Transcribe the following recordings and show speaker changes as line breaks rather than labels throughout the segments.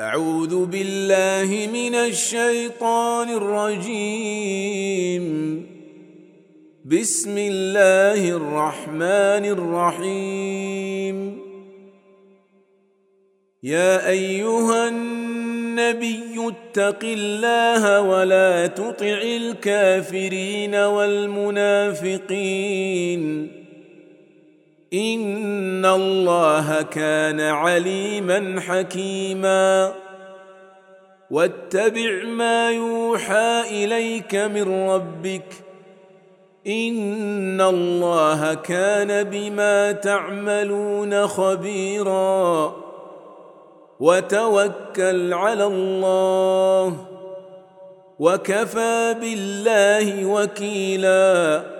أعوذ بالله من الشيطان الرجيم. بسم الله الرحمن الرحيم. يا أيها النبي اتق الله ولا تطع الكافرين والمنافقين. ان الله كان عليما حكيما. واتبع ما يوحى اليك من ربك. ان الله كان بما تعملون خبيرا. وتوكل على الله. وكفى بالله وكيلا.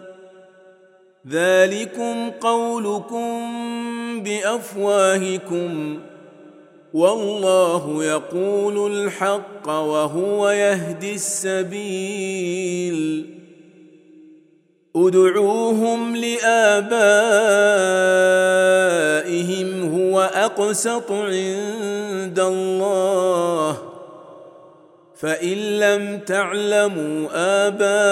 ذلكم قولكم بأفواهكم والله يقول الحق وهو يهدي السبيل. ادعوهم لآبائهم هو أقسط عند الله. فإن لم تعلموا آباءهم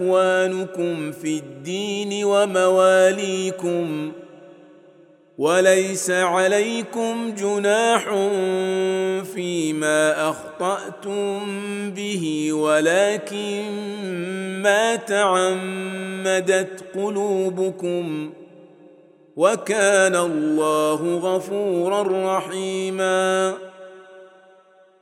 فاخوانكم في الدين ومواليكم وليس عليكم جناح فيما أخطأتم به ولكن ما تعمدت قلوبكم وكان الله غفورا رحيما.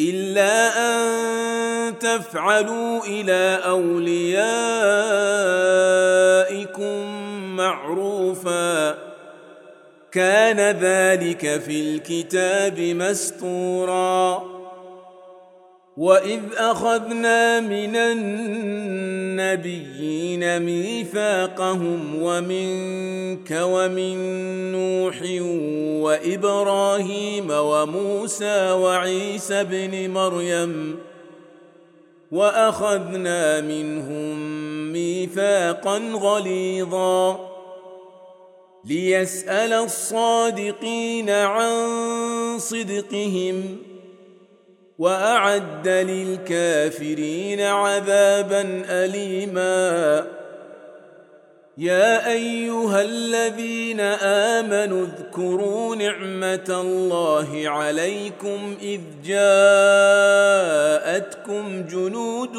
إلا أن تفعلوا إلى أوليائكم معروفا. كان ذلك في الكتاب مستورا. واذ اخذنا من النبيين ميثاقهم ومنك ومن نوح وابراهيم وموسى وعيسى ابن مريم واخذنا منهم ميثاقا غليظا ليسال الصادقين عن صدقهم وأعد للكافرين عذابا اليما. يا أيها الذين آمنوا اذكروا نعمة الله عليكم إذ جاءتكم جنود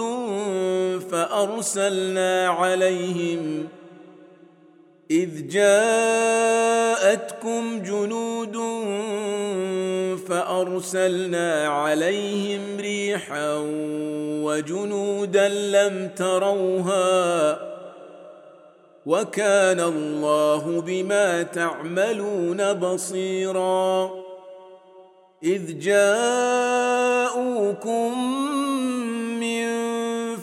فأرسلنا عليهم إذ جاءتكم جنود فأرسلنا عليهم ريحا وجنودا لم تروها وكان الله بما تعملون بصيرا إذ جاءوكم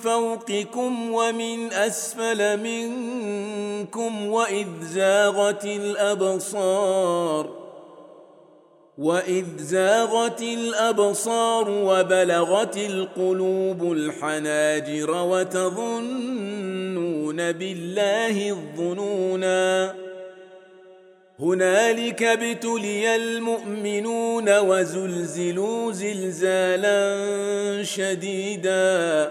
فوقكم ومن أسفل منكم وإذ زاغت الأبصار واذ زاغت الابصار وبلغت القلوب الحناجر وتظنون بالله الظنونا هنالك ابتلي المؤمنون وزلزلوا زلزالا شديدا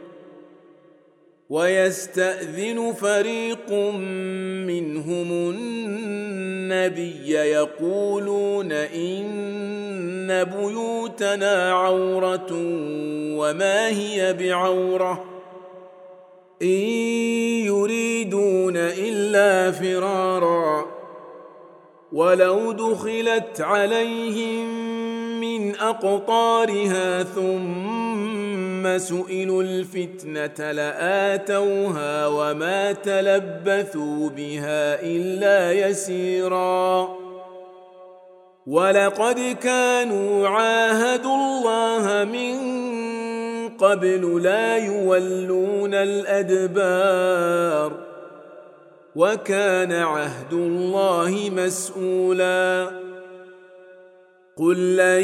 ويستأذن فريق منهم النبي يقولون إن بيوتنا عورة وما هي بعورة إن يريدون إلا فرارا ولو دخلت عليهم من أقطارها ثم سئلوا الفتنة لآتوها وما تلبثوا بها إلا يسيرا. ولقد كانوا عاهدوا الله من قبل لا يولون الأدبار وكان عهد الله مسؤولا. قل لن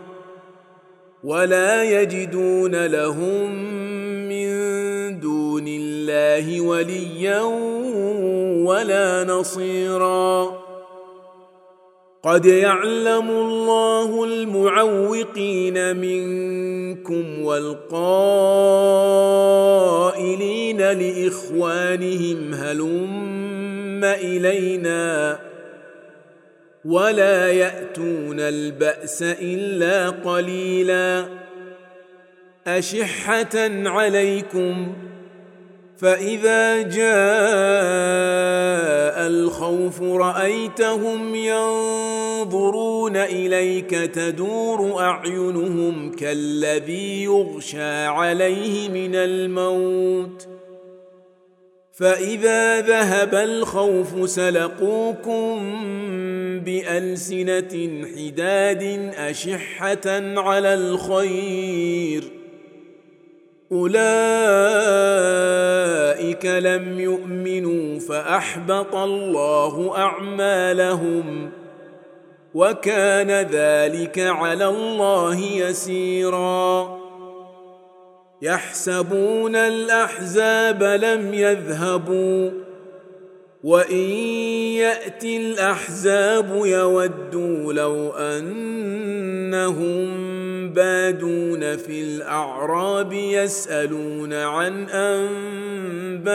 ولا يجدون لهم من دون الله وليا ولا نصيرا. قد يعلم الله المعوقين منكم والقائلين لإخوانهم هلم إلينا ولا يأتون البأس إلا قليلا. أشحة عليكم فإذا جاء الخوف رأيتهم ينظرون إليك تدور أعينهم كالذي يغشى عليه من الموت. فإذا ذهب الخوف سلقوكم بألسنة حداد أشحة على الخير. أولئك لم يؤمنوا فأحبط الله أعمالهم وكان ذلك على الله يسيرا. يحسبون الأحزاب لم يذهبوا. وان ياتي الاحزاب يودوا لو انهم بادون في الاعراب يسالون عن انبائكم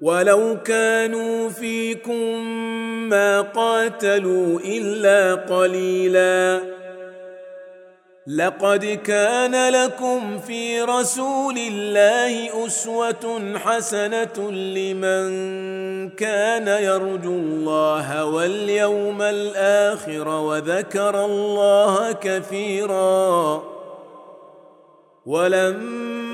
ولو كانوا فيكم ما قاتلوا الا قليلا لقد كان لكم في رسول الله أسوة حسنة لمن كان يرجو الله واليوم الآخر وذكر الله كثيرا ولما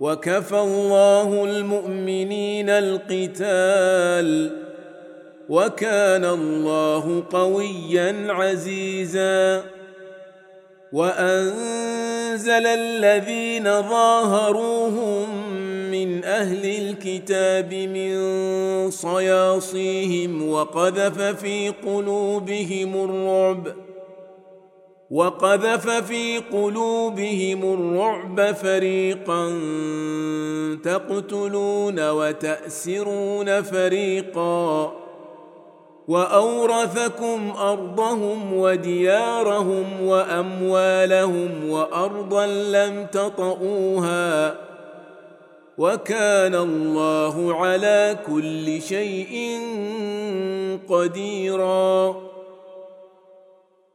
وكفى الله المؤمنين القتال وكان الله قويا عزيزا وأنزل الذين ظاهروهم من أهل الكتاب من صياصيهم وقذف في قلوبهم الرعب وقذف في قلوبهم الرعب فريقا تقتلون وتأسرون فريقا وأورثكم أرضهم وديارهم وأموالهم وأرضا لم تطئوها وكان الله على كل شيء قديرا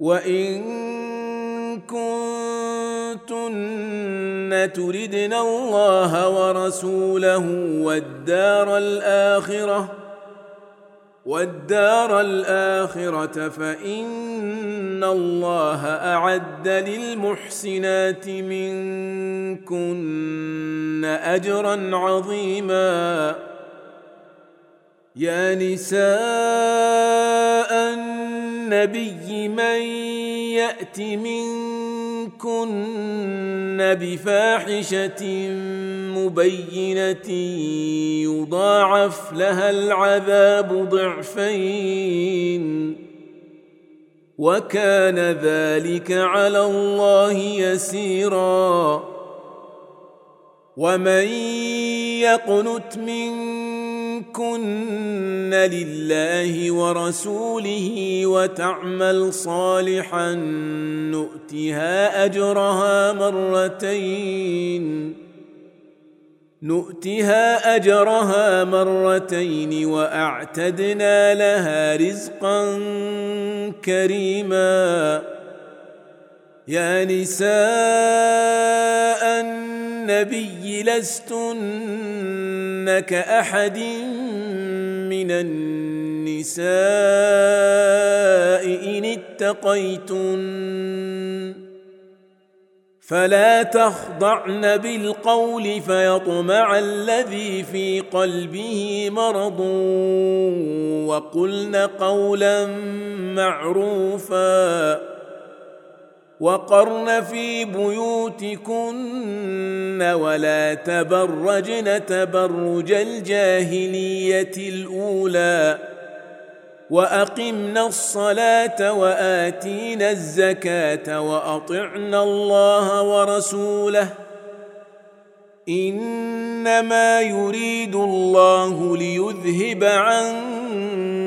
وان كنتن تردن الله ورسوله والدار الاخره والدار الاخره فان الله اعد للمحسنات منكن اجرا عظيما يا نساء النبي من يأت منكن بفاحشة مبينة يضاعف لها العذاب ضعفين. وكان ذلك على الله يسيرا. ومن يقنت منكن لله ورسوله وتعمل صالحا نؤتها اجرها مرتين نؤتها اجرها مرتين واعتدنا لها رزقا كريما يا نساء النبي لستن كاحد من النساء إن اتقيتن فلا تخضعن بالقول فيطمع الذي في قلبه مرض وقلن قولا معروفا وقرن في بيوتكن ولا تبرجن تبرج الجاهلية الأولى وأقمنا الصلاة وآتينا الزكاة وأطعنا الله ورسوله إنما يريد الله ليذهب عنكم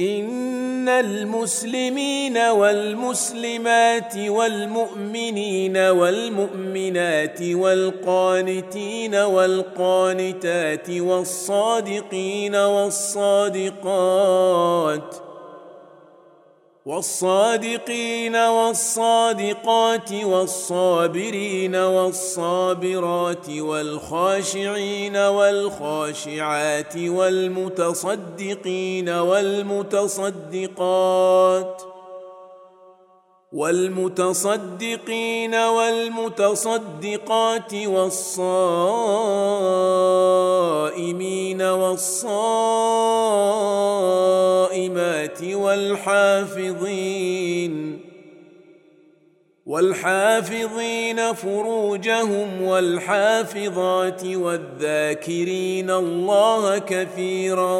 إن المسلمين والمسلمات والمؤمنين والمؤمنات والقانتين والقانتات والصادقين والصادقات والصادقين والصادقات والصابرين والصابرات والخاشعين والخاشعات والمتصدقين والمتصدقات والمتصدقين والمتصدقات والصائمين والصائمات والحافظين والحافظين فروجهم والحافظات والذاكرين الله كثيرا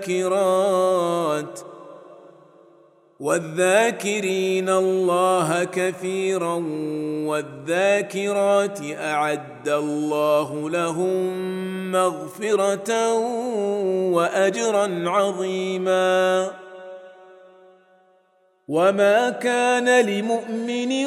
والذاكرات. والذاكرين الله كثيرا والذاكرات أعد الله لهم مغفرة واجرا عظيما. وما كان لمؤمن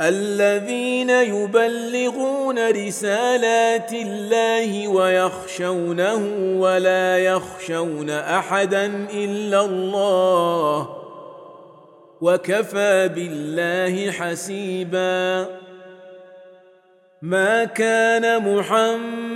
الذين يبلغون رسالات الله ويخشونه ولا يخشون أحدا إلا الله وكفى بالله حسيبا ما كان محمد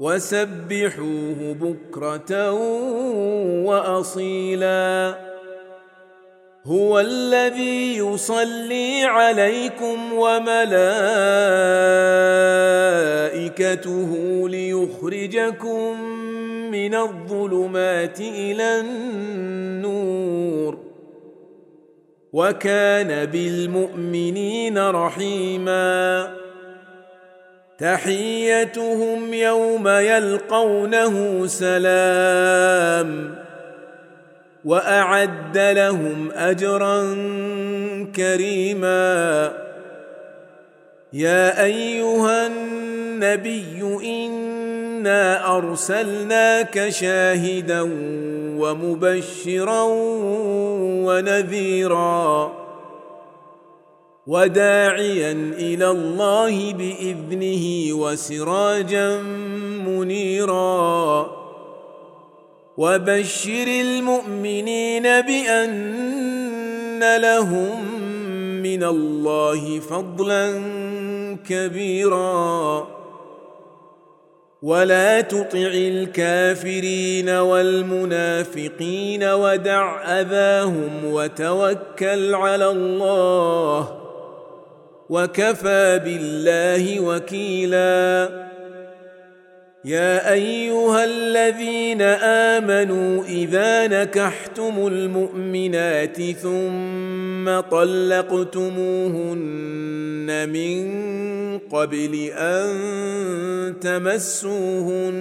وسبحوه بكرة وأصيلا. هو الذي يصلي عليكم وملائكته ليخرجكم من الظلمات إلى النور. وكان بالمؤمنين رحيما. تحيتهم يوم يلقونه سلام وأعد لهم أجرا كريما. يا أيها النبي إنا أرسلناك شاهدا ومبشرا ونذيرا. وداعيا إلى الله بإذنه وسراجا منيرا. وبشر المؤمنين بأن لهم من الله فضلا كبيرا. ولا تطع الكافرين والمنافقين ودع اذاهم وتوكل على الله. وكفى بالله وكيلا. يا أيها الذين آمنوا إذا نكحتم المؤمنات ثم طلقتموهن من قبل أن تمسوهن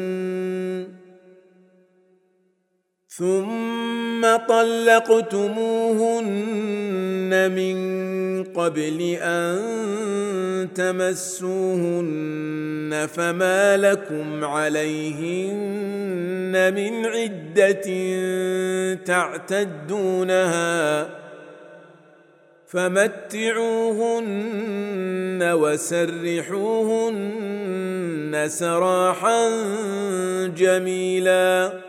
ثم طلقتموهن من قبل أن تمسوهن فما لكم عليهن من عدة تعتدونها فمتعوهن وسرحوهن سراحا جميلا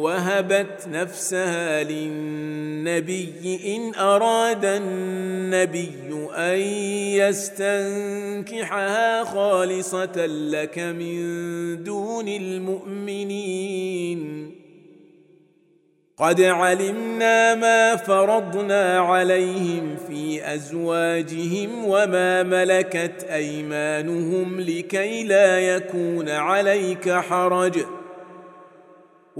وهبت نفسها للنبي إن أراد النبي أن يستنكحها خالصة لك من دون المؤمنين. قد علمنا ما فرضنا عليهم في أزواجهم وما ملكت أيمانهم لكي لا يكون عليك حرج.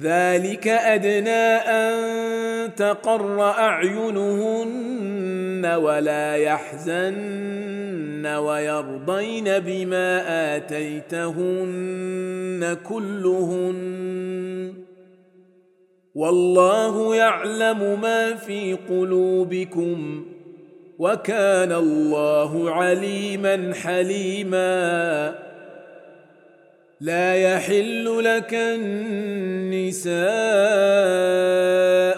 ذلك أدنى أن تقر أعينهن ولا يحزن ويرضين بما آتيتهن كلهن. والله يعلم ما في قلوبكم وكان الله عليما حليما. لا يحل لك النساء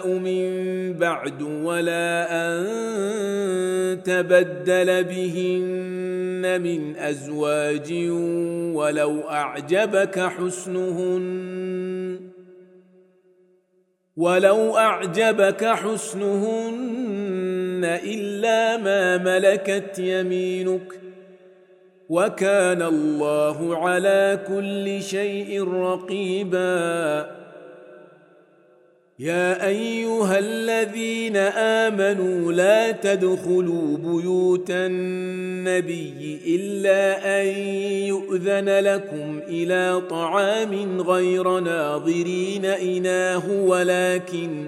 من بعد ولا أن تبدل بهن من أزواج ولو أعجبك حسنهن. ولو أعجبك حسنهن إلا ما ملكت يمينك. وكان الله على كل شيء رقيبا. يا أيها الذين آمنوا لا تدخلوا بيوت النبي إلا أن يؤذن لكم إلى طعام غير ناظرين إناه ولكن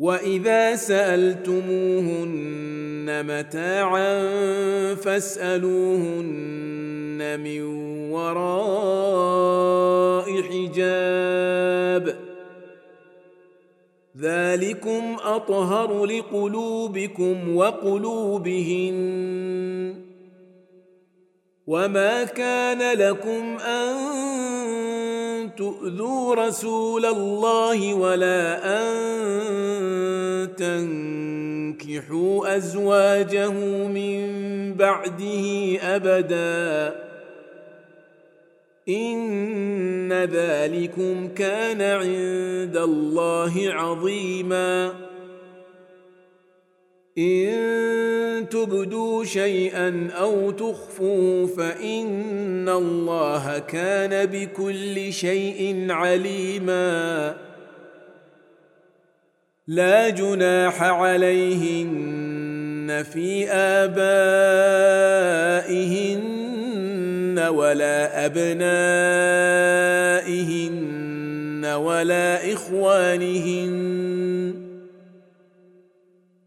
وإذا سألتموهن متاعا فاسألوهن من وراء حجاب. ذلكم أطهر لقلوبكم وقلوبهن. وما كان لكم أن تؤذوا رسول الله ولا أن تنكحوا أزواجه من بعده أبدا. إن ذلكم كان عند الله عظيما. إن تبدوا شيئا أو تخفوا فإن الله كان بكل شيء عليما. لا جناح عليهن في آبائهن ولا أبنائهن ولا إخوانهن.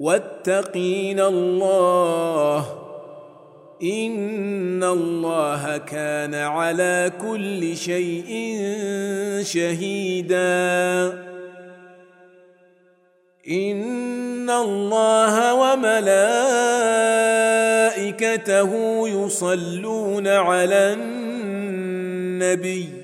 واتقين الله. إن الله كان على كل شيء شهيدا. إن الله وملائكته يصلون على النبي.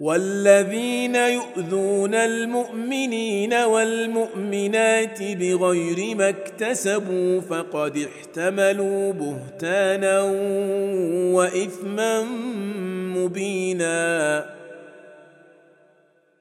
والذين يؤذون المؤمنين والمؤمنات بغير ما اكتسبوا فقد احتملوا بهتانا وإثما مبينا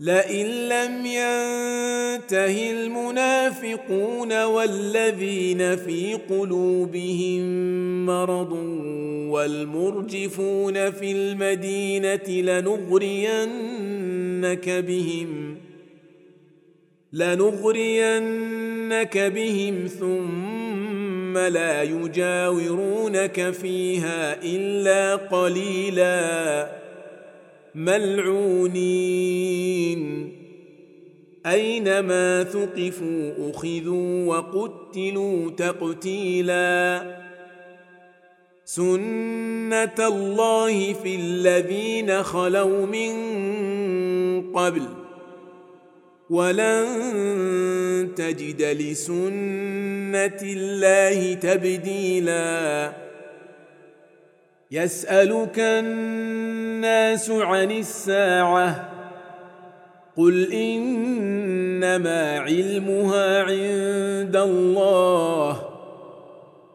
لئن لم ينته المنافقون والذين في قلوبهم مرض والمرجفون في المدينة لنغرينك بهم لنغرينك بهم ثم لا يجاورونك فيها إلا قليلا. ملعونين. أينما ثقفوا أخذوا وقتلوا تقتيلا. سنة الله في الذين خلوا من قبل. ولن تجد لسنة الله تبديلا. يسألك الناس عن الساعة. قل إنما علمها عند الله.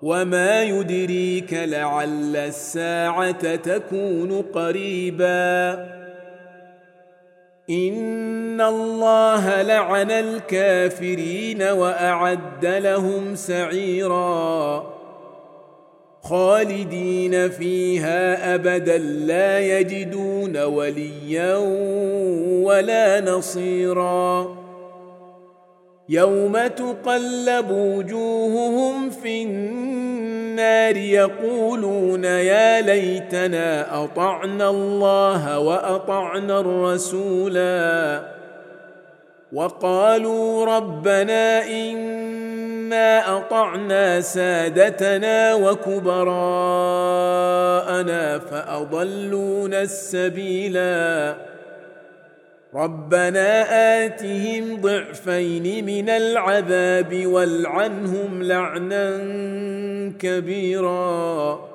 وما يدريك لعل الساعة تكون قريبا. إن الله لعن الكافرين وأعد لهم سعيرا. خالدين فيها أبدا لا يجدون وليا ولا نصيرا. يوم تقلب وجوههم في النار يقولون يا ليتنا أطعنا الله وأطعنا الرسولا. وقالوا ربنا انا اطعنا سادتنا وكبراءنا فاضلونا السبيلا ربنا آتهم ضعفين من العذاب والعنهم لعنا كبيرا.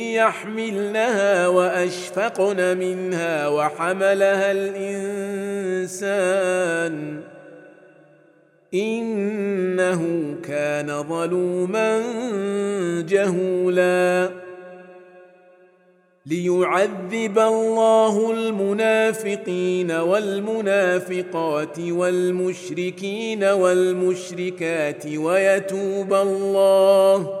يحملنها وأشفقن منها وحملها الإنسان إنه كان ظلوما جهولا ليعذب الله المنافقين والمنافقات والمشركين والمشركات ويتوب الله